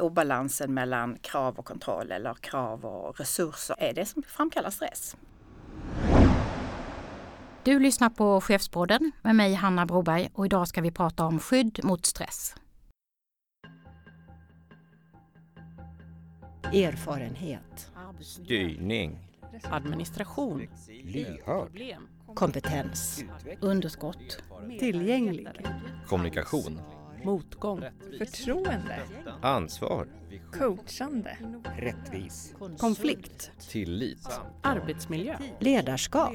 obalansen mellan krav och kontroll eller krav och resurser är det som framkallar stress. Du lyssnar på Chefspodden med mig Hanna Broberg och idag ska vi prata om skydd mot stress. Erfarenhet. Styrning. Administration. Lyhörd. Kompetens. Underskott. Tillgänglig. Kommunikation. Motgång. Förtroende. Ansvar. Coachande. Rättvis. Konflikt. Tillit. Arbetsmiljö. Ledarskap.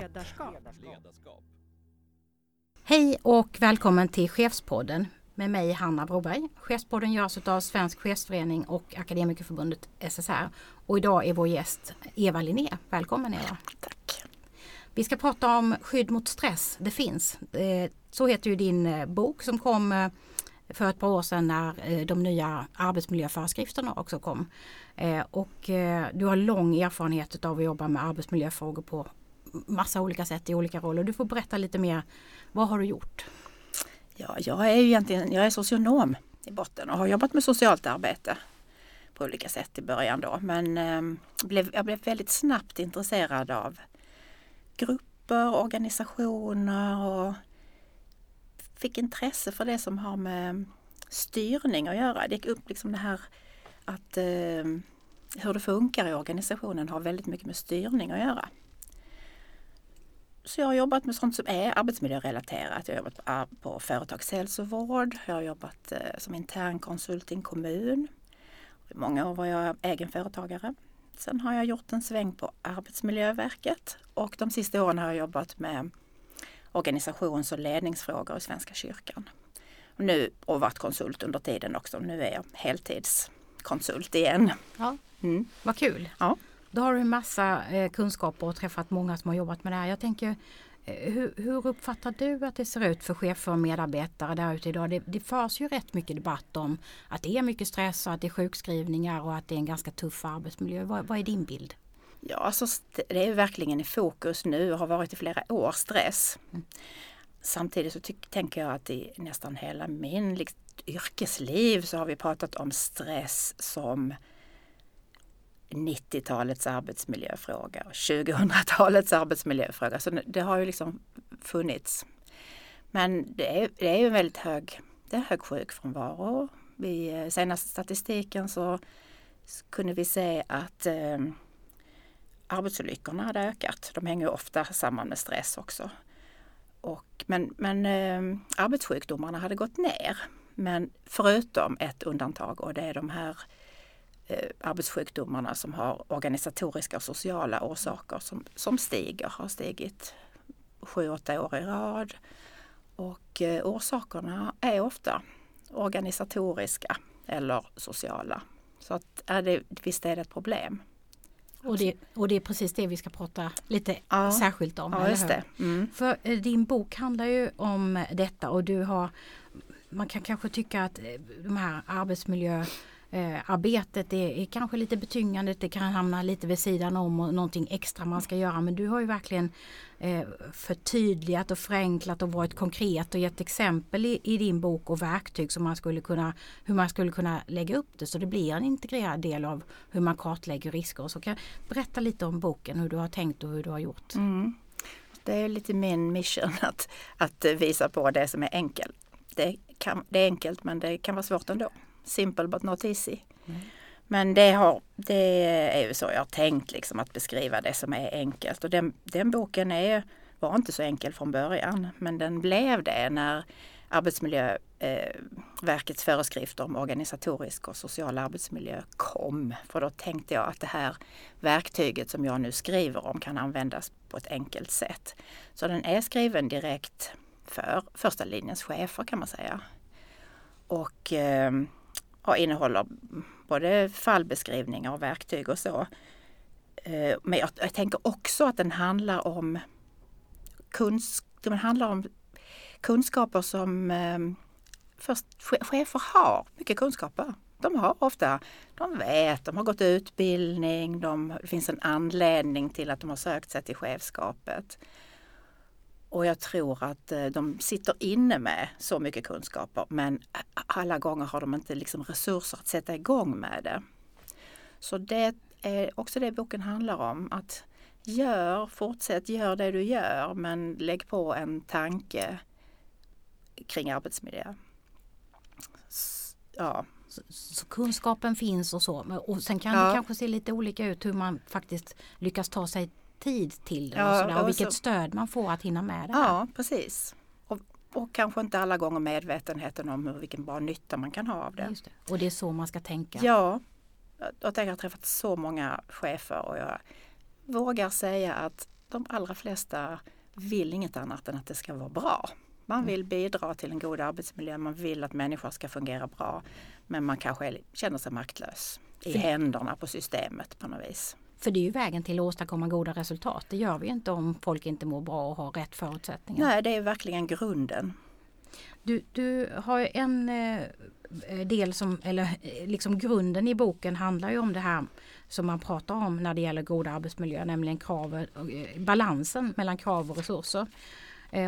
Hej och välkommen till Chefspodden med mig Hanna Broberg. Chefspodden görs av Svensk Chefsförening och Akademikerförbundet SSR. Och idag är vår gäst Eva Linné. Välkommen Eva. Tack. Vi ska prata om skydd mot stress. Det finns. Eh, så heter ju din eh, bok som kom eh, för ett par år sedan när eh, de nya arbetsmiljöföreskrifterna också kom. Eh, och eh, du har lång erfarenhet av att jobba med arbetsmiljöfrågor på massa olika sätt i olika roller. Du får berätta lite mer. Vad har du gjort? Ja, jag är ju egentligen jag är socionom i botten och har jobbat med socialt arbete på olika sätt i början då. Men eh, blev, jag blev väldigt snabbt intresserad av grupper, organisationer och fick intresse för det som har med styrning att göra. Det gick upp liksom det här att eh, hur det funkar i organisationen har väldigt mycket med styrning att göra. Så jag har jobbat med sånt som är arbetsmiljörelaterat. Jag har jobbat på, företagshälsovård, jag har jobbat eh, som internkonsult i en kommun. I många år var jag egen företagare. Sen har jag gjort en sväng på Arbetsmiljöverket och de sista åren har jag jobbat med organisations och ledningsfrågor i Svenska kyrkan. Och nu, och varit konsult under tiden också. Nu är jag heltidskonsult igen. Ja, mm. Vad kul! Ja. Då har du en massa eh, kunskaper och träffat många som har jobbat med det här. Jag tänker, eh, hur, hur, uppfattar du att det ser ut för chefer och medarbetare där ute idag? Det, det förs ju rätt mycket debatt om att det är mycket stress och att det är sjukskrivningar och att det är en ganska tuff arbetsmiljö. Vad, vad är din bild? Ja, alltså, det är verkligen i fokus nu och har varit i flera år, stress. Mm. Samtidigt så tänker jag att i nästan hela min liksom, yrkesliv så har vi pratat om stress som 90-talets arbetsmiljöfråga och 2000-talets arbetsmiljöfråga. Så det har ju liksom funnits. Men det är, det är ju väldigt hög, det är hög sjukfrånvaro. I eh, senaste statistiken så kunde vi se att eh, arbetsolyckorna hade ökat. De hänger ofta samman med stress också. Och, men men eh, arbetssjukdomarna hade gått ner. Men förutom ett undantag och det är de här eh, arbetssjukdomarna som har organisatoriska och sociala orsaker som, som stiger, har stigit sju, åtta år i rad. Och eh, orsakerna är ofta organisatoriska eller sociala. Så att är det, visst är det ett problem. Och det, och det är precis det vi ska prata lite ja. särskilt om. Ja, just det. Mm. För eh, din bok handlar ju om detta och du har man kan kanske tycka att eh, de här arbetsmiljö eh, arbetet är, är, kanske lite betyngande, det kan hamna lite vid sidan om och någonting extra man ska göra. Men du har ju verkligen eh, förtydligat och förenklat och varit konkret och gett exempel i, i, din bok och verktyg som man skulle kunna, hur man skulle kunna lägga upp det så det blir en integrerad del av hur man kartlägger risker. Så kan berätta lite om boken, hur du har tänkt och hur du har gjort. Mm. Det är lite min mission att, att visa på det som är enkelt. Det, kan, det är enkelt men det kan vara svårt ändå simple but not easy. Mm. Men det, har, det är ju så jag har tänkt liksom att beskriva det som är enkelt och den, den boken är, var inte så enkel från början men den blev det när Arbetsmiljöverkets föreskrifter om organisatorisk och social arbetsmiljö kom. För då tänkte jag att det här verktyget som jag nu skriver om kan användas på ett enkelt sätt. Så den är skriven direkt för första linjens chefer kan man säga. Och eh, ja, innehåller både fallbeskrivningar och verktyg och så. Eh, men jag, jag tänker också att den handlar om, kunsk, den handlar om kunskaper som ehm, först, chefer har mycket kunskaper. De har ofta, de vet, de har gått utbildning, de, det finns en anledning till att de har sökt sig till chefskapet. Och jag tror att eh, de sitter inne med så mycket kunskaper men alla gånger har de inte liksom resurser att sätta igång med det. Så det är också det boken handlar om. Att gör, fortsätt, gör det du gör men lägg på en tanke kring arbetsmiljö. Ja, Så, så kunskapen finns och så. Och sen kan Ja. det kanske se lite olika ut hur man faktiskt lyckas ta sig tid till det. Ja, och, sådär, och och vilket så- stöd man får att hinna med det här. ja precis. Och, och kanske inte alla gånger medvetenheten om hur, vilken bra nytta man kan ha av det. Just det. Och det är så man ska tänka. Ja, jag, jag har träffat så många chefer och jag vågar säga att de allra flesta vill inget annat än att det ska vara bra. Man vill bidra till en god arbetsmiljö, man vill att människor ska fungera bra. Men man kanske känner sig maktlös i händerna på systemet på något vis. För det är ju vägen till att åstadkomma goda resultat. Det gör vi inte om folk inte mår bra och har rätt förutsättningar. Nej, det är verkligen grunden. Du, du har ju en eh, del som, eller eh, liksom grunden i boken handlar ju om det här som man pratar om när det gäller god arbetsmiljö, nämligen kravet, eh, balansen mellan krav och resurser.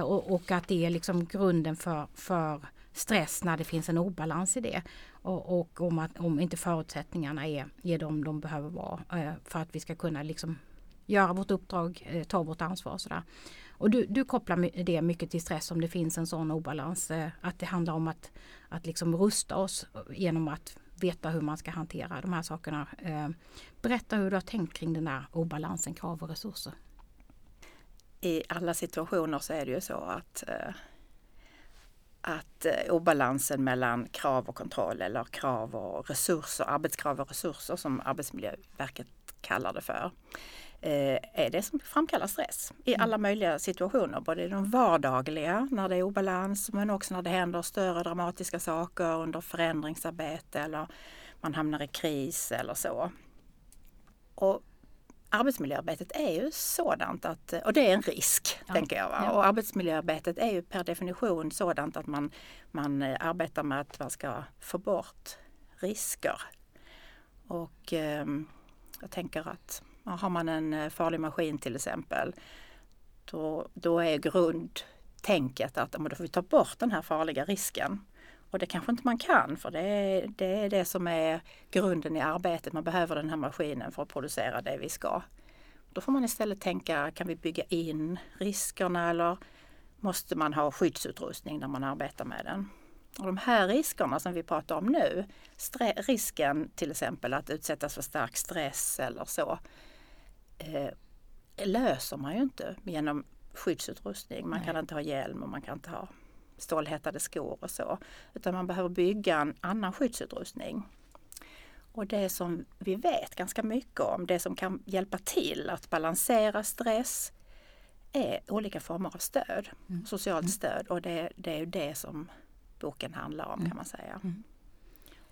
Och, och att det är liksom grunden för, för stress när det finns en obalans i det. Och, och om, att, om inte förutsättningarna är, är de de behöver vara eh, för att vi ska kunna liksom göra vårt uppdrag, eh, ta vårt ansvar och sådär. Och du, du kopplar det mycket till stress om det finns en sån obalans. Eh, att det handlar om att, att liksom rusta oss genom att veta hur man ska hantera de här sakerna. Berätta hur du har tänkt kring den där obalansen, krav och resurser. I alla situationer så är det ju så att, eh, att eh, obalansen mellan krav och kontroll eller krav och resurser, arbetskrav och resurser som Arbetsmiljöverket kallar det för, eh, är det som framkallar stress i alla möjliga situationer. Både i de vardagliga när det är obalans men också när det händer större dramatiska saker under förändringsarbete eller man hamnar i kris eller så. Och arbetsmiljöarbetet är ju sådant att, och det är en risk, Ja, tänker jag. Ja. Och arbetsmiljöarbetet är ju per definition sådant att man, man eh, arbetar med att man ska få bort risker. Och ehm, jag tänker att har man en eh, farlig maskin till exempel, då, då är grundtänket att då får vi ta bort den här farliga risken. Och det kanske inte man kan för det är, det är det som är grunden i arbetet. Man behöver den här maskinen för att producera det vi ska. Då får man istället tänka, kan vi bygga in riskerna eller måste man ha skyddsutrustning när man arbetar med den? Och de här riskerna som vi pratar om nu, risken till exempel att utsättas för stark stress eller så, eh, löser man ju inte genom skyddsutrustning. Man Nej. kan inte ha hjälm och man kan inte ha stålhättade skor och så. Utan man behöver bygga en annan skyddsutrustning. Och det som vi vet ganska mycket om, det som kan hjälpa till att balansera stress är olika former av stöd, Mm. socialt stöd och det, det är det som boken handlar om kan man säga.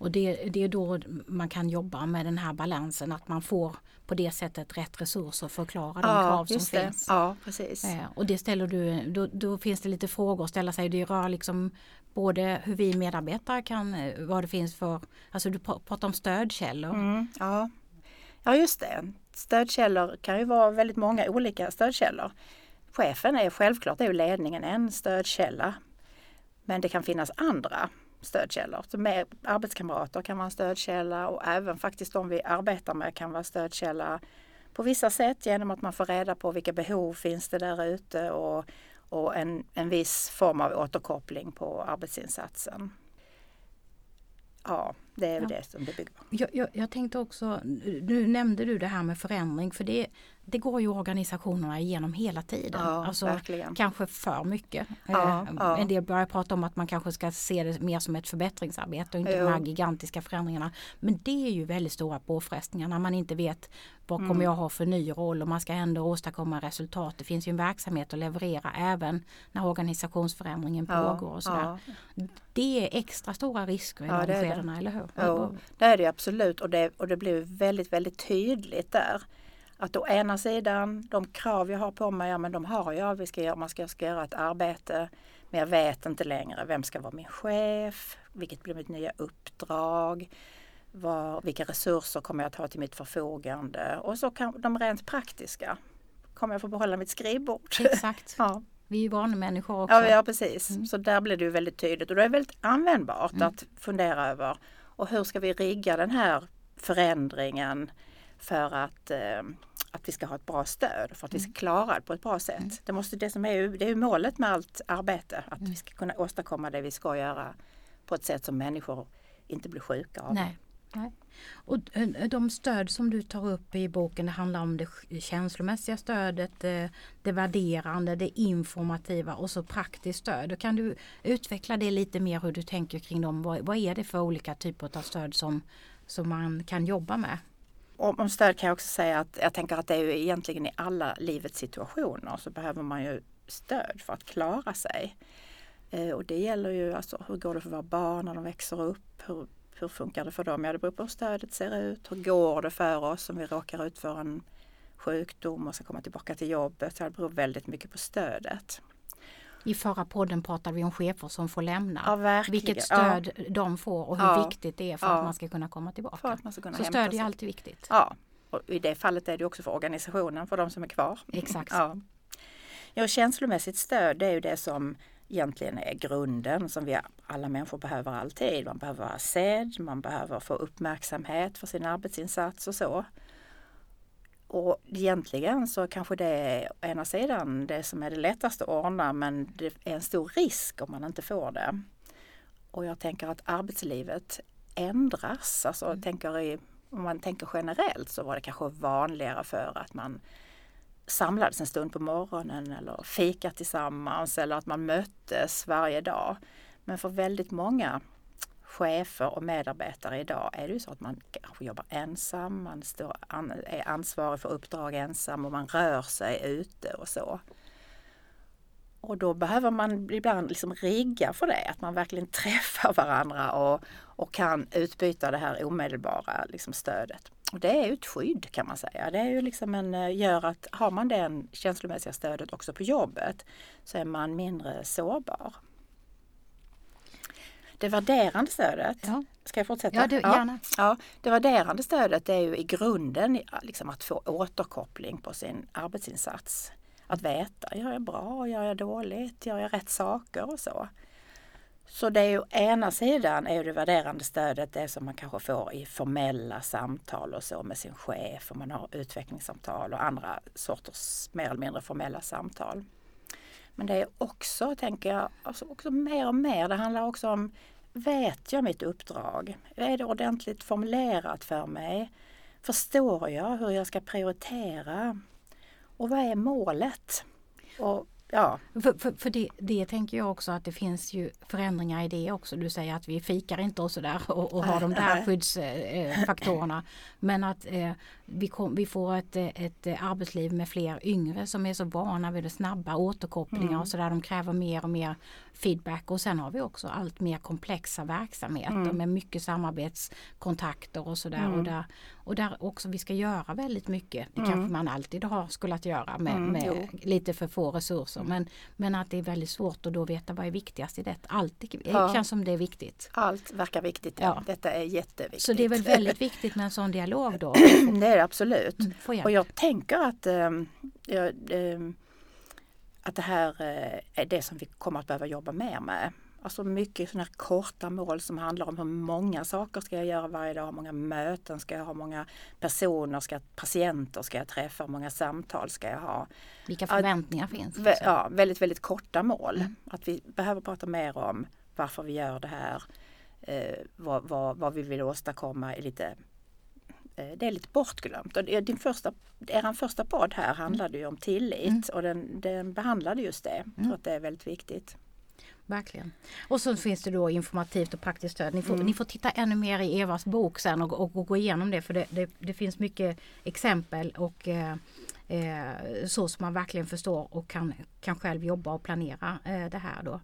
Och det, det är då man kan jobba med den här balansen, att man får på det sättet rätt resurser för att klara de krav som det. finns. Ja, precis. Eh, Och det ställer du, då, då finns det lite frågor att ställa sig. Det rör liksom både hur vi medarbetare kan, eh, vad det finns för, alltså du pr- pratar om stödkällor. Mm, ja. ja, just det. Stödkällor kan ju vara väldigt många olika stödkällor. Chefen är självklart, är ju ledningen en stödkälla. Men det kan finnas andra stödkällor. Så med arbetskamrater kan vara en stödkälla och även faktiskt de vi arbetar med kan vara stödkälla på vissa sätt genom att man får reda på vilka behov finns det där ute och, och en, en viss form av återkoppling på arbetsinsatsen. Ja, det är Ja. det som det bygger på. Jag, jag, jag tänkte också, nu nämnde du det här med förändring för det, det går ju organisationerna igenom hela tiden. Ja, alltså, verkligen. kanske för mycket. Ja, Eh, ja. En del börjar prata om att man kanske ska se det mer som ett förbättringsarbete och inte Jo. de här gigantiska förändringarna. Men det är ju väldigt stora påfrestningar när man inte vet vad Mm. kommer jag ha för ny roll och man ska ändå åstadkomma resultat. Det finns ju en verksamhet att leverera även när organisationsförändringen pågår. Och sådär. ja. Det är extra stora risker i Ja, de skedena, eller hur? Jo, det är det absolut och det, och det blir väldigt, väldigt tydligt där. Att å ena sidan, de krav jag har på mig, ja men de har jag. Vi ska göra, man ska, ska göra ett arbete. Men jag vet inte längre vem ska vara min chef, vilket blir mitt nya uppdrag, var, vilka resurser kommer jag att ha till mitt förfogande och så kan de rent praktiska. Kommer jag få behålla mitt skrivbord? Exakt. ja. Vi är ju vanemänniskor också. Ja, ja precis. Mm. Så där blir det ju väldigt tydligt och det är väldigt användbart Mm. att fundera över och hur ska vi rigga den här förändringen för att, eh, att vi ska ha ett bra stöd, för att vi Mm. ska klara det på ett bra sätt. Det, måste, det, som är det är målet med allt arbete, att Mm. vi ska kunna åstadkomma det vi ska göra på ett sätt som människor inte blir sjuka av. Nej. Nej. Och eh, de stöd som du tar upp i boken det handlar om det känslomässiga stödet, det, det värderande, det informativa och så praktiskt stöd. Och kan du utveckla det lite mer hur du tänker kring dem? Vad, vad är det för olika typer av stöd som, som man kan jobba med? Om, stöd kan jag också säga att jag tänker att det är ju egentligen i alla livets situationer så behöver man ju stöd för att klara sig. Eh, och det gäller ju alltså hur går det för våra barn när de växer upp? Hur, hur funkar det för dem? Ja, det beror på hur stödet ser ut. Hur går det för oss om vi råkar ut för en sjukdom och ska komma tillbaka till jobbet? Så det beror väldigt mycket på stödet. I förra podden pratade vi om chefer som får lämna. Ja. Vilket stöd de får och hur Ja. viktigt det är för Ja. att man ska kunna komma För tillbaka. att man ska kunna Så stöd är alltid viktigt. Ja, och i det fallet är det också för organisationen, för de som är kvar. Exakt. Ja. Ja, känslomässigt stöd det är ju det som egentligen är grunden som vi alla människor behöver alltid. Man behöver vara sedd, man behöver få uppmärksamhet för sin arbetsinsats och så. Och egentligen så kanske det är å ena sidan det som är det lättaste att ordna men det är en stor risk om man inte får det. Och jag tänker att arbetslivet ändras. Alltså, jag tänker i, om man tänker generellt så var det kanske vanligare för att man samlades en stund på morgonen eller fika tillsammans eller att man möttes varje dag. Men för väldigt många chefer och medarbetare idag är det ju så att man kanske jobbar ensam, man står, an, är ansvarig för uppdrag ensam och man rör sig ute och så. Och då behöver man ibland liksom rigga för det, att man verkligen träffar varandra och, och kan utbyta det här omedelbara liksom stödet. Och det är ju ett skydd kan man säga. Det är ju liksom en, eh, gör att har man det känslomässiga stödet också på jobbet så är man mindre sårbar. Det värderande stödet, Ja. ska jag fortsätta? Ja, du, gärna. Ja, det värderande stödet är ju i grunden liksom att få återkoppling på sin arbetsinsats. Att veta, gör jag bra, gör jag dåligt, gör jag rätt saker och så. Så det är ju ena sidan är det värderande stödet det som man kanske får i formella samtal och så med sin chef och man har utvecklingssamtal och andra sorters mer eller mindre formella samtal. Men det är också, tänker jag, alltså också mer och mer, det handlar också om Vet jag mitt uppdrag? Är det ordentligt formulerat för mig? Förstår jag hur jag ska prioritera? Och vad är målet? Och ja, För, för, för det, det tänker jag också att det finns ju förändringar i det också. Du säger att vi fikar inte och sådär och, och har de där skyddsfaktorerna. Men att eh, vi, kom, vi får ett, ett arbetsliv med fler yngre som är så vana vid det snabba återkopplingar Mm. och sådär. De kräver mer och mer feedback och sen har vi också allt mer komplexa verksamheter Mm. med mycket samarbetskontakter och sådär. Mm. Och, där, och där också vi ska göra väldigt mycket. Det Mm. kanske man alltid har skulle att göra med, Mm, med lite för få resurser. Men, men att det är väldigt svårt att då veta vad är viktigast i det. Allt det Ja. känns som det är viktigt. allt verkar viktigt. Ja. Ja. Detta är jätteviktigt. Så det är väl väldigt viktigt med en sån dialog då. det det absolut. Hjälp. Och jag tänker att, ehm, jag, ehm, att det här eh, är det som vi kommer att behöva jobba mer med. Alltså mycket sådana här korta mål som handlar om hur många saker ska jag göra varje dag, hur många möten ska jag ha, hur många personer, ska, patienter ska jag träffa, hur många samtal ska jag ha. Vilka förväntningar finns? Vä- liksom. Ja, väldigt, väldigt korta mål. Mm. Att vi behöver prata mer om varför vi gör det här, eh, vad, vad, vad vi vill åstadkomma är lite det är lite bortglömt. Och din första, er första podd här handlade ju om tillit Mm. och den, den behandlade just det. Jag tror att det är väldigt viktigt. Verkligen. Och så finns det då informativt och praktiskt stöd. Ni får, Mm. ni får titta ännu mer i Evas bok sen och, och, och gå igenom det för det, det, det finns mycket exempel och eh, eh, så som man verkligen förstår och kan, kan själv jobba och planera eh, det här då.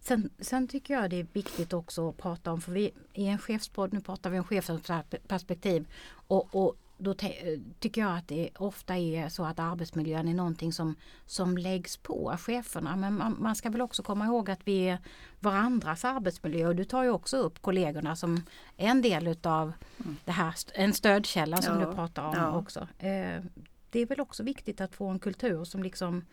Sen, sen tycker jag det är viktigt också att prata om, för vi i en chefspodd, nu pratar vi om chefsperspektiv och, och då te- tycker jag att det ofta är så att arbetsmiljön är någonting som, som läggs på cheferna. Men man, man ska väl också komma ihåg att vi är varandras arbetsmiljö och du tar ju också upp kollegorna som en del utav det här, en stödkälla som Ja, du pratar om ja. också. Eh, det är väl också viktigt att få en kultur som liksom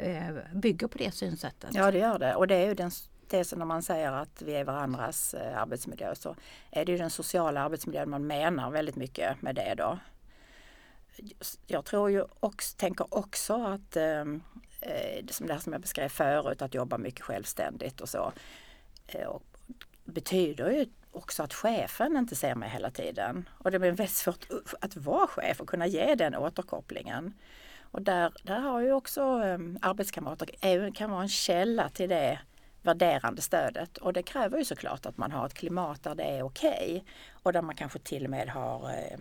Eh, bygger på det synsättet. Ja det gör det och det är ju den, det som när man säger att vi är varandras eh, arbetsmiljö så är det ju den sociala arbetsmiljön man menar väldigt mycket med det då. Jag tror ju också, tänker också att ehm, eh, som det här som jag beskrev förut, att jobba mycket självständigt och så. Och betyder ju också att chefen inte ser mig hela tiden. Och det blir väldigt svårt att vara chef och kunna ge den återkopplingen. Och där, där har ju också um, arbetskamrater, kan vara en källa till det värderande stödet och det kräver ju såklart att man har ett klimat där det är okej okay, och där man kanske till och med har eh,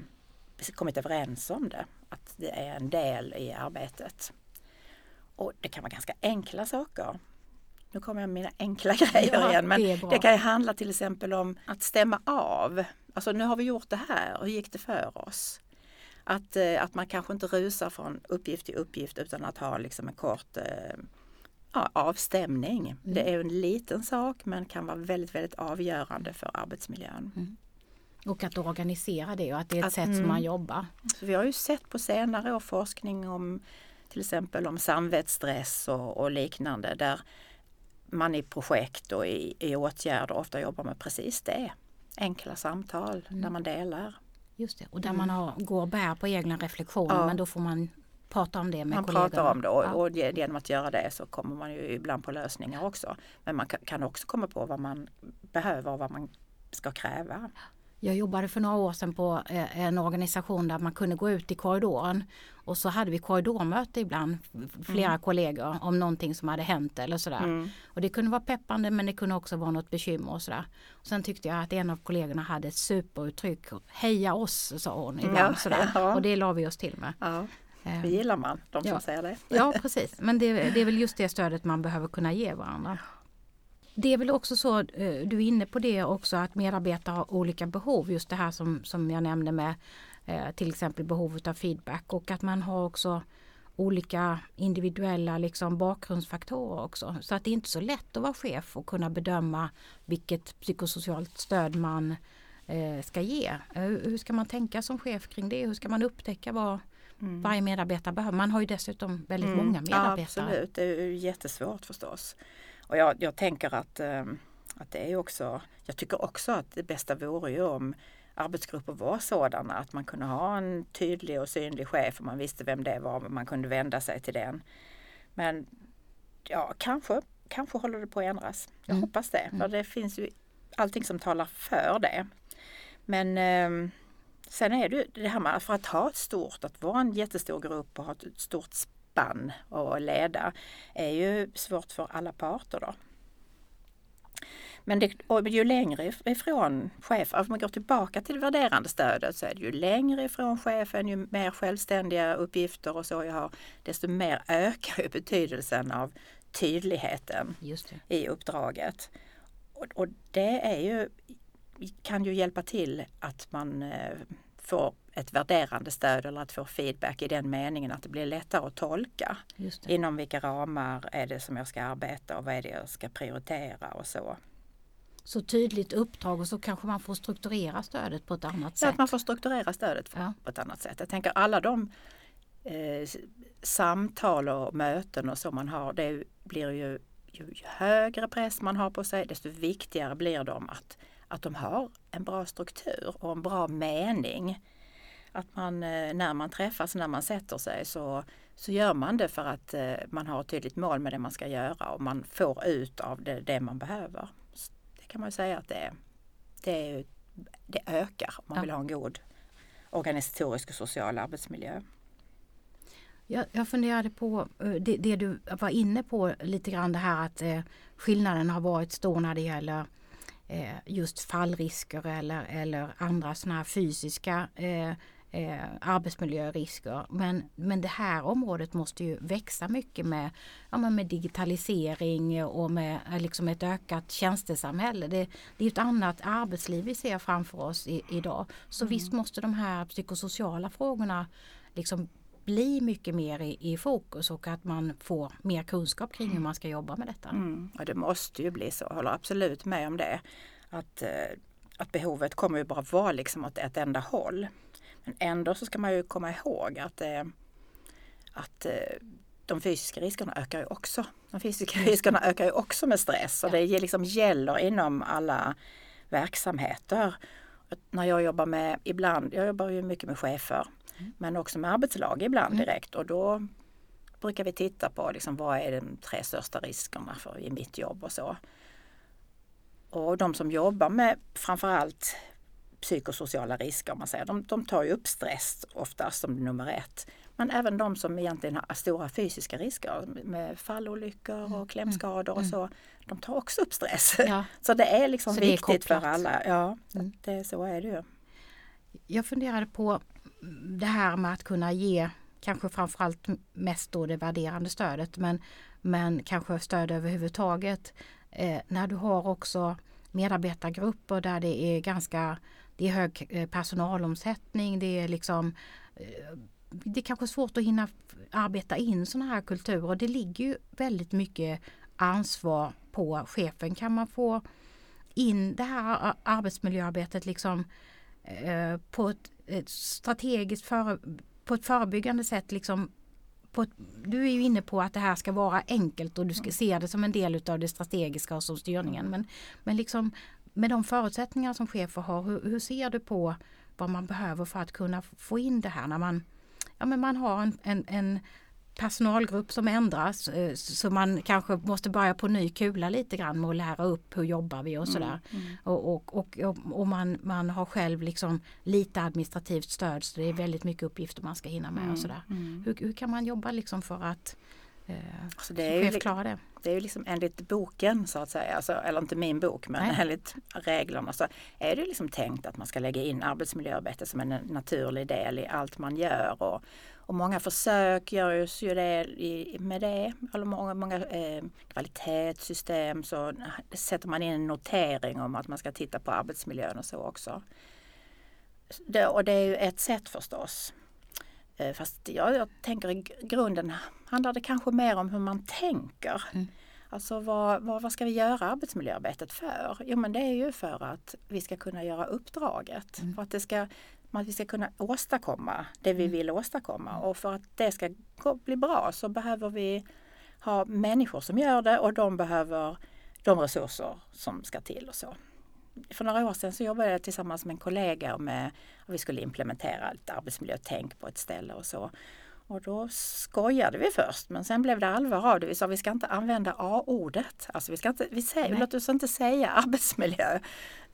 kommit överens om det, att det är en del i arbetet. Och det kan vara ganska enkla saker. Nu kommer jag med mina enkla grejer ja, igen men det, det, kan handla till exempel om att stämma av. Alltså nu har vi gjort det här, hur gick det för oss? Att, eh, att man kanske inte rusar från uppgift till uppgift utan att ha liksom en kort eh, ja, avstämning. Mm. Det är en liten sak men kan vara väldigt, väldigt avgörande för arbetsmiljön. Mm. Och att organisera det och att det är ett att, sätt som man mm. jobbar. Så vi har ju sett på senare år forskning om till exempel om samvetsstress och, och liknande där man i projekt och i, i åtgärder ofta jobbar med precis det. Enkla samtal mm. där man delar. Just det, och där mm. man har, går och bär på egna reflektioner ja. men då får man prata om det med man kollegorna. Man pratar om det och, ja. och genom att göra det så kommer man ju ibland på lösningar också. Men man kan också komma på vad man behöver och vad man ska kräva. Jag jobbade för några år sedan på eh, en organisation där man kunde gå ut i korridoren och så hade vi korridormöte ibland, flera mm. kollegor, om någonting som hade hänt eller sådär. Mm. Och det kunde vara peppande men det kunde också vara något bekymmer och sådär. Och sen tyckte jag att en av kollegorna hade ett superuttryck, heja oss sa hon ibland ja, sådär. Ja. Och det la vi oss till med. Ja. Det gillar man, de som ja. säger det. Ja precis, men det, det är väl just det stödet man behöver kunna ge varandra. Det är väl också så, eh, du är inne på det också, att medarbetare har olika behov. Just det här som, som jag nämnde med eh, till exempel behovet av feedback och att man har också olika individuella liksom, bakgrundsfaktorer också. Så att det är inte så lätt att vara chef och kunna bedöma vilket psykosocialt stöd man eh, ska ge. Hur ska man tänka som chef kring det? Hur ska man upptäcka vad mm. varje medarbetare behöver? Man har ju dessutom väldigt mm. många medarbetare. Ja, absolut, det är jättesvårt förstås. Och jag, jag tänker att, eh, att det är också, jag tycker också att det bästa vore ju om arbetsgrupper var sådana att man kunde ha en tydlig och synlig chef och man visste vem det var och man kunde vända sig till den. Men ja, kanske, kanske håller det på att ändras. Jag mm. hoppas det. För mm. det finns ju allting som talar för det. Men eh, sen är det det här med för att ha ett stort, att vara en jättestor grupp och ha ett stort spann och leda är ju svårt för alla parter då. Men det, ju längre ifrån chef, om man går tillbaka till det värderande stödet så är det ju längre ifrån chefen, ju mer självständiga uppgifter och så jag har, desto mer ökar ju betydelsen av tydligheten i uppdraget. Och, och, det är ju, kan ju hjälpa till att man eh, får ett värderande stöd eller att få feedback i den meningen att det blir lättare att tolka. Inom vilka ramar är det som jag ska arbeta och vad är det jag ska prioritera och så. Så tydligt uppdrag och så kanske man får strukturera stödet på ett annat sätt. Ja, att man får strukturera stödet ja. på ett annat sätt. Jag tänker alla de eh, samtal och möten och så man har, det blir ju, ju högre press man har på sig desto viktigare blir de att, att de har en bra struktur och en bra mening att man eh, när man träffas, när man sätter sig så, så gör man det för att eh, man har ett tydligt mål med det man ska göra och man får ut av det, det man behöver. Kan man säga att det, det, det ökar om man ja. vill ha en god organisatorisk och social arbetsmiljö. Jag, jag funderade på eh, det, det, du var inne på lite grann det här att eh, skillnaden har varit stor när det gäller eh, just fallrisker eller, eller andra sådana här fysiska eh, eh, arbetsmiljörisker. Men, men det här området måste ju växa mycket med, ja, med digitalisering och med eh, liksom ett ökat tjänstesamhälle. Det, det är ett annat arbetsliv vi ser framför oss i, idag. Så mm. visst måste de här psykosociala frågorna liksom bli mycket mer i, i, fokus och att man får mer kunskap kring hur man ska jobba med detta. Mm. Och det måste ju bli så, jag håller absolut med om det. Att, eh, att behovet kommer ju bara vara liksom åt ett enda håll. Ändå så ska man ju komma ihåg att, eh, att eh, de fysiska riskerna ökar ju också. De fysiska riskerna ökar ju också med stress och det liksom gäller inom alla verksamheter. När jag jobbar med, ibland, jag jobbar ju mycket med chefer, men också med arbetslag ibland direkt och då brukar vi titta på liksom, vad är de tre största riskerna för, i mitt jobb och så. Och de som jobbar med framförallt psykosociala risker, om man säger, de, de tar ju upp stress oftast som nummer ett. Men även de som egentligen har stora fysiska risker med fallolyckor och klämskador och så, de tar också upp stress. Ja. Så det är liksom det är viktigt för kopplat. alla. Ja, Mm. det, så är det ju. Jag funderade på det här med att kunna ge kanske framförallt mest då det värderande stödet men, men kanske stöd överhuvudtaget. Eh, när du har också medarbetargrupper där det är ganska det är hög eh, personalomsättning, det är liksom eh, det är kanske svårt att hinna arbeta in sådana här kulturer. Det ligger ju väldigt mycket ansvar på chefen. Kan man få in det här arbetsmiljöarbetet liksom eh, på ett, ett strategiskt före, på ett förebyggande sätt liksom ett, du är ju inne på att det här ska vara enkelt och du ska se det som en del utav det strategiska och som styrningen. Men, men liksom med de förutsättningar som chefer har, hur, hur ser du på vad man behöver för att kunna få in det här när man, ja, men man har en, en, en personalgrupp som ändras eh, så man kanske måste börja på ny kula lite grann med att lära upp hur jobbar vi och sådär. Och, och, och, och man, man har själv liksom lite administrativt stöd så det är väldigt mycket uppgifter man ska hinna med och sådär. Hur, hur kan man jobba liksom för att Alltså som det, är ju, klara det? det är ju liksom enligt boken så att säga, alltså, eller inte min bok men Nej. enligt reglerna så är det liksom tänkt att man ska lägga in arbetsmiljöarbete som en naturlig del i allt man gör. Och, och många försök görs ju det i, med det. Eller många, många eh, kvalitetssystem så sätter man in en notering om att man ska titta på arbetsmiljön och så också. Det, och det är ju ett sätt förstås. Eh, Fast jag, jag tänker i gr- grunden handlar det kanske mer om hur man tänker. Alltså vad, vad, vad ska vi göra arbetsmiljöarbetet för? Jo men det är ju för att vi ska kunna göra uppdraget. För att, det ska, att vi ska kunna åstadkomma det vi vill åstadkomma. Och för att det ska gå, bli bra så behöver vi ha människor som gör det och de behöver de resurser som ska till och så. För några år sedan så jobbade jag tillsammans med en kollega med att vi skulle implementera ett arbetsmiljötänk på ett ställe och så. Och då skojade vi först men sen blev det allvar av det. Vi sa vi ska inte använda A-ordet. Alltså vi ska inte, vi säger, låt oss inte säga arbetsmiljö.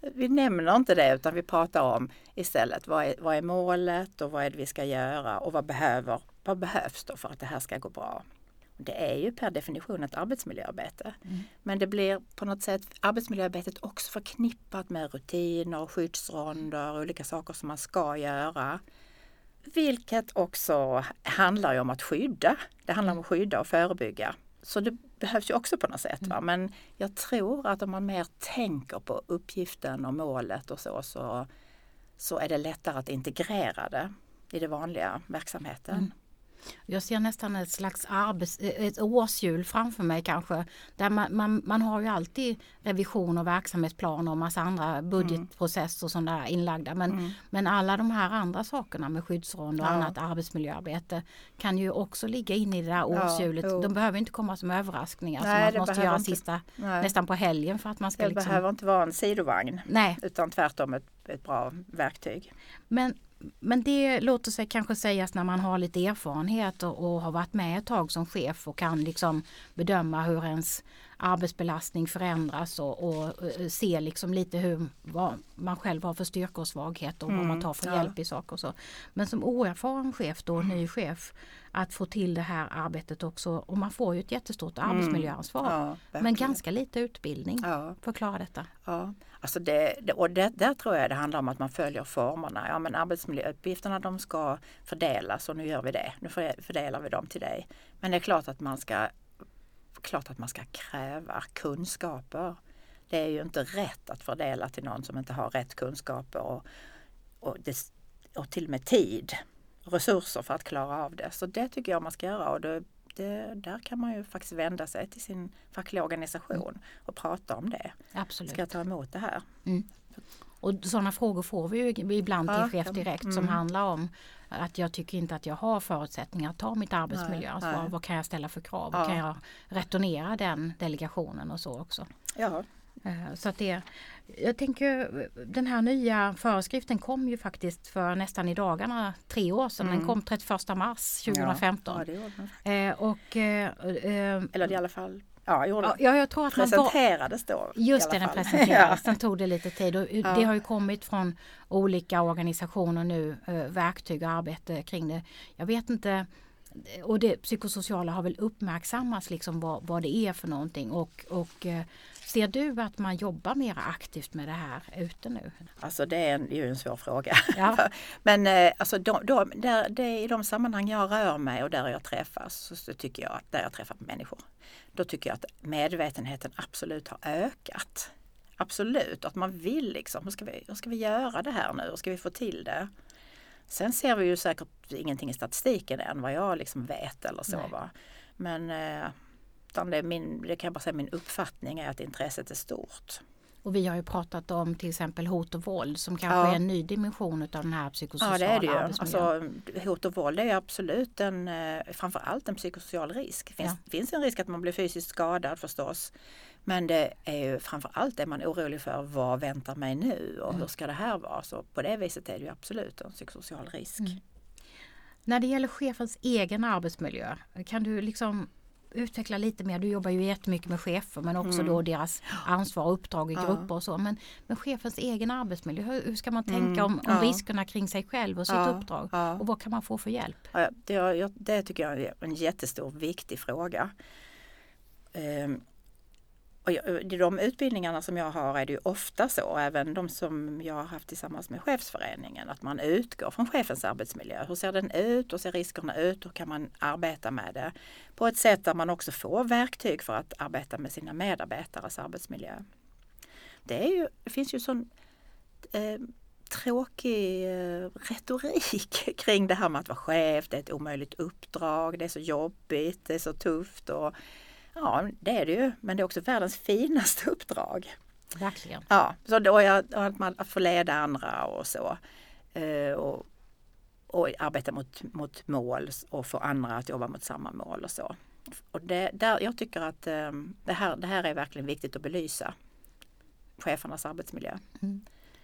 Vi nämner inte det utan vi pratar om istället vad är, vad är målet och vad är det vi ska göra och vad, behöver, vad behövs då för att det här ska gå bra. Det är ju per definition ett arbetsmiljöarbete. Men det blir på något sätt arbetsmiljöarbetet också förknippat med rutiner, skyddsronder och olika saker som man ska göra. Vilket också handlar om att skydda. Det handlar om att skydda och förebygga. Så det behövs ju också på något sätt. Va? Men jag tror att om man mer tänker på uppgiften och målet och så, så, så är det lättare att integrera det i den vanliga verksamheten. Jag ser nästan ett slags arbets, ett årshjul framför mig kanske. Där man, man, man har ju alltid revision och verksamhetsplaner och massa andra budgetprocesser och sådana inlagda. Men, men alla de här andra sakerna med skyddsrond och Ja. annat arbetsmiljöarbete kan ju också ligga inne i det där årshjulet. jo. De behöver inte komma som överraskningar Nej, som man måste göra inte. sista, Nej. nästan på helgen för att man ska Det liksom... behöver inte vara en sidovagn Nej, utan tvärtom ett, ett bra verktyg. Men, men det låter sig kanske sägas när man har lite erfarenhet och, och har varit med ett tag som chef och kan liksom bedöma hur ens arbetsbelastning förändras och, och, eh, se liksom lite hur man själv har för styrkor och svagheter och vad man tar för Mm, ja. hjälp i saker och så. Men som oerfaren chef då, ny chef, att få till det här arbetet också och man får ju ett jättestort arbetsmiljöansvar. Ja, men ganska lite utbildning Ja. för att klara detta. Ja, alltså det, det, och det, där tror jag det handlar om att man följer formerna. Ja, men arbetsmiljöuppgifterna de ska fördelas och nu gör vi det. Nu fördelar vi dem till dig. Men det är klart att man ska, klart att man ska kräva kunskaper. Det är ju inte rätt att fördela till någon som inte har rätt kunskaper och, och, det, och till och med tid och resurser för att klara av det. Så det tycker jag man ska göra och det, det, där kan man ju faktiskt vända sig till sin fackliga organisation och prata om det. Absolut. Ska jag ta emot det här? Mm. Och sådana frågor får vi ju ibland till Ja, Chef Direkt som mm. handlar om att jag tycker inte att jag har förutsättningar att ta mitt arbetsmiljöansvar. nej. Vad kan jag ställa för krav? Ja. Kan jag returnera den delegationen och så också? Ja, Så att det, jag tänker den här nya föreskriften kom ju faktiskt för nästan i dagarna tre år sedan. Den kom 31 mars 2015. Mm. Ja, den. Eh, och, eh, eh, Eller i alla fall, ja, ja, jag tror att man var, presenterades då. Just det, den presenterades. Sen tog det lite tid. Och Ja. Det har ju kommit från olika organisationer nu, eh, verktyg och arbete kring det. Jag vet inte, och det psykosociala har väl uppmärksammats liksom vad, vad det är för någonting. Och, och eh, ser du att man jobbar mer aktivt med det här ute nu? Alltså det är, en, det är ju en svår fråga. Ja. Men eh, alltså de, de, där, det, i de sammanhang jag rör mig och där jag träffas, så, så tycker jag att där jag träffar människor, då tycker jag att medvetenheten absolut har ökat. Absolut, att man vill liksom, hur ska, vi, hur ska vi göra det här nu? Hur ska vi få till det? Sen ser vi ju säkert ingenting i statistiken än vad jag liksom vet eller så. Nej. Va? Men eh, utan det, min, det kan jag bara säga, min uppfattning är att intresset är stort. Och vi har ju pratat om till exempel hot och våld som kanske Ja. är en ny dimension av den här psykosociala Ja det är det ju. Alltså, hot och våld är absolut en, eh, framförallt en psykosocial risk. Det finns, Ja. finns en risk att man blir fysiskt skadad förstås. Men det är ju framförallt är man orolig för vad väntar mig nu och Mm. hur ska det här vara? Så på det viset är det ju absolut en psykosocial risk. Mm. När det gäller chefens egen arbetsmiljö, kan du liksom utveckla lite mer? Du jobbar ju jättemycket med chefer men också Mm. då deras ansvar och uppdrag i Ja. grupper och så. Men, men chefens egen arbetsmiljö, hur, hur ska man tänka Mm, om, om ja. riskerna kring sig själv och sitt Ja, uppdrag? Och vad kan man få för hjälp? Det, det tycker jag är en jättestor viktig fråga. Ehm, och jag, I de utbildningarna som jag har är det ju ofta så, även de som jag har haft tillsammans med chefsföreningen, att man utgår från chefens arbetsmiljö. Hur ser den ut? Hur ser riskerna ut? Hur kan man arbeta med det? På ett sätt där man också får verktyg för att arbeta med sina medarbetares arbetsmiljö. Det, är ju, det finns ju sån eh, tråkig eh, retorik kring det här med att vara chef. Det är ett omöjligt uppdrag, det är så jobbigt, det är så tufft. Och, ja, det är det ju, men det är också världens finaste uppdrag. Verkligen. Ja, så då är att, få leda andra och så. Eh, och, och arbeta mot, mot mål och få andra att jobba mot samma mål och så. Och det, där, jag tycker att eh, det, här, det här är verkligen viktigt att belysa. Chefernas arbetsmiljö.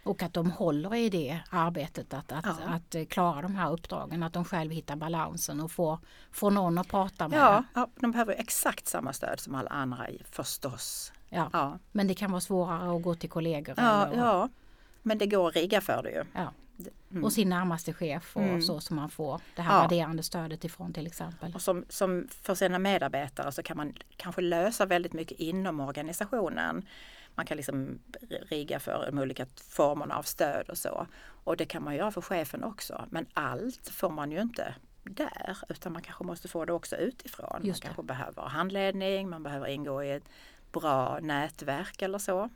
Och att de håller i det arbetet att, att, Ja. att eh, klara de här uppdragen, att de själv hittar balansen och får, får någon att prata med. Ja, ja, de behöver exakt samma stöd som alla andra förstås. Ja. Ja, Men det kan vara svårare att gå till kollegor. ja, eller- ja. men det går att rigga för det ju. Ja. Mm. Och sin närmaste chef och Mm. så som man får det här Ja. värderande stödet ifrån till exempel. Och som, som för sina medarbetare så kan man kanske lösa väldigt mycket inom organisationen. Man kan liksom rigga för de olika formerna av stöd och så. Och det kan man göra för chefen också. Men allt får man ju inte där utan man kanske måste få det också utifrån. Just det. man kanske behöver handledning, man behöver ingå i ett bra nätverk eller så.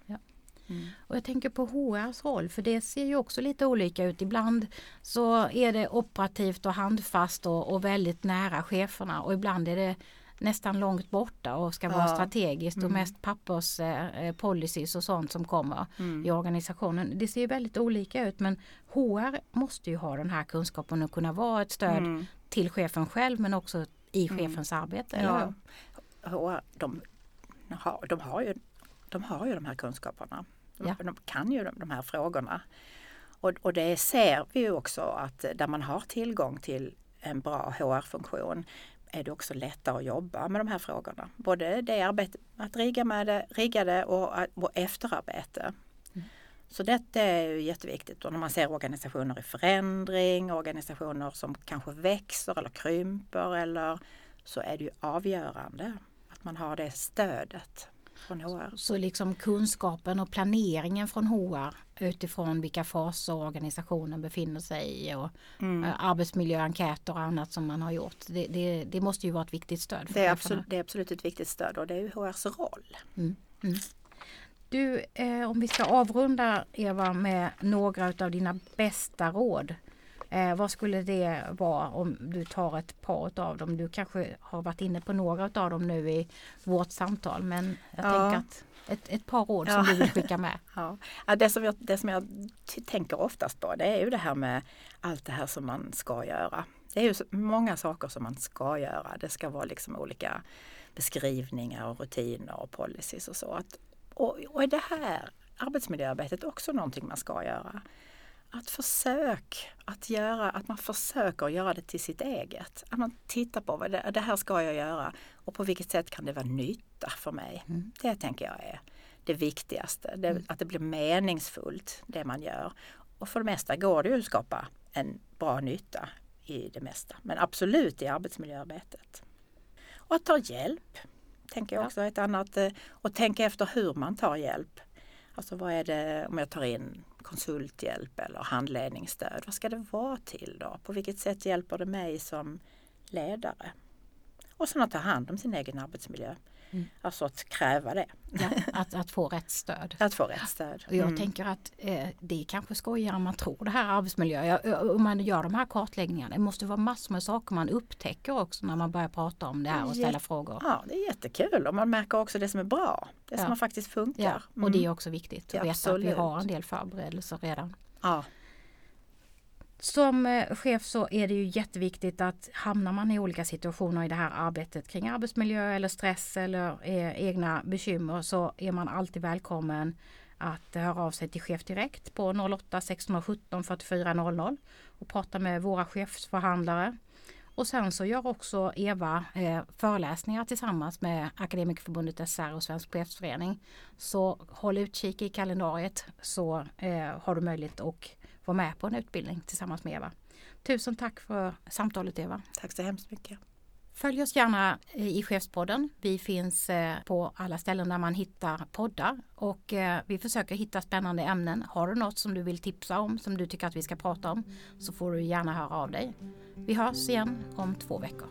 Och jag tänker på HRs roll för det ser ju också lite olika ut. Ibland så är det operativt och handfast och, och väldigt nära cheferna och ibland är det nästan långt borta och ska vara Ja. strategiskt och Mm. mest pappers eh, eh, och sånt som kommer Mm. i organisationen. Det ser ju väldigt olika ut men HR måste ju ha den här kunskapen och kunna vara ett stöd Mm. till chefen själv men också i chefens arbete. Ja, HR, de, har, de, har ju, de har ju de här kunskaperna. De, Ja. de kan ju de, de här frågorna. Och, och det ser vi ju också att där man har tillgång till en bra HR-funktion är det också lättare att jobba med de här frågorna. Både det arbete, att rigga, med det, rigga det och, och efterarbete. Så detta är ju jätteviktigt och när man ser organisationer i förändring, organisationer som kanske växer eller krymper eller så är det ju avgörande att man har det stödet från HR. Så liksom kunskapen och planeringen från HR utifrån vilka faser organisationen befinner sig i och Mm. eh, arbetsmiljöenkäter och annat som man har gjort. Det, det, det måste ju vara ett viktigt stöd. För Det är, absolut, det är absolut ett viktigt stöd och det är HRs roll. Du, eh, om vi ska avrunda Eva med några av dina bästa råd. Eh, vad skulle det vara om du tar ett par av dem? Du kanske har varit inne på några av dem nu i vårt samtal men jag Ja. tänker att ett, ett par råd som Ja. du vill skicka med. Ja. Ja, det, som jag, det som jag tänker oftast på det är ju det här med allt det här som man ska göra. Det är ju många saker som man ska göra. Det ska vara liksom olika beskrivningar och rutiner och policies och så. Att, och, och är det här arbetsmiljöarbetet också någonting man ska göra? Att försök att göra, att man försöker göra det till sitt eget. Att man tittar på vad det, det här ska jag göra och på vilket sätt kan det vara nytta för mig. Det tänker jag är det viktigaste. Det, Att det blir meningsfullt det man gör. Och för det mesta går det ju att skapa en bra nytta i det mesta. Men absolut i arbetsmiljöarbetet. Och att ta hjälp, tänker jag också är ett annat. eh, Och tänka efter hur man tar hjälp. Alltså vad är det om jag tar in konsulthjälp eller handledningsstöd. Vad ska det vara till då? På vilket sätt hjälper det mig som ledare? Och sen att ta hand om sin egen arbetsmiljö. Alltså att kräva det. Ja, att, att få rätt stöd. Att få rätt stöd. Och jag Mm. tänker att eh, det är kanske skojigare än man tror det här arbetsmiljö. Om man gör de här kartläggningarna. Det måste vara massor med saker man upptäcker också när man börjar prata om det här och ställa Ja. frågor. Ja, det är jättekul och man märker också det som är bra. Det som Ja. faktiskt funkar. Ja, och Mm. det är också viktigt att Ja, veta att vi har en del förberedelser redan. Ja, som eh, chef så är det ju jätteviktigt att hamnar man i olika situationer i det här arbetet kring arbetsmiljö eller stress eller eh, egna bekymmer så är man alltid välkommen att höra av sig till Chef Direkt på 08 617 44 00 och prata med våra chefsförhandlare. Och sen så gör också Eva eh, föreläsningar tillsammans med Akademikerförbundet SR och Svensk Chefsförening. Så håll utkik i kalendariet så eh, har du möjlighet att vara med på en utbildning tillsammans med Eva. Tusen tack för samtalet Eva. tack så hemskt mycket. Följ oss gärna eh, i Chefspodden. Vi finns eh, på alla ställen där man hittar poddar och eh, vi försöker hitta spännande ämnen. Har du något som du vill tipsa om som du tycker att vi ska prata om så får du gärna höra av dig. Vi hörs igen om två veckor.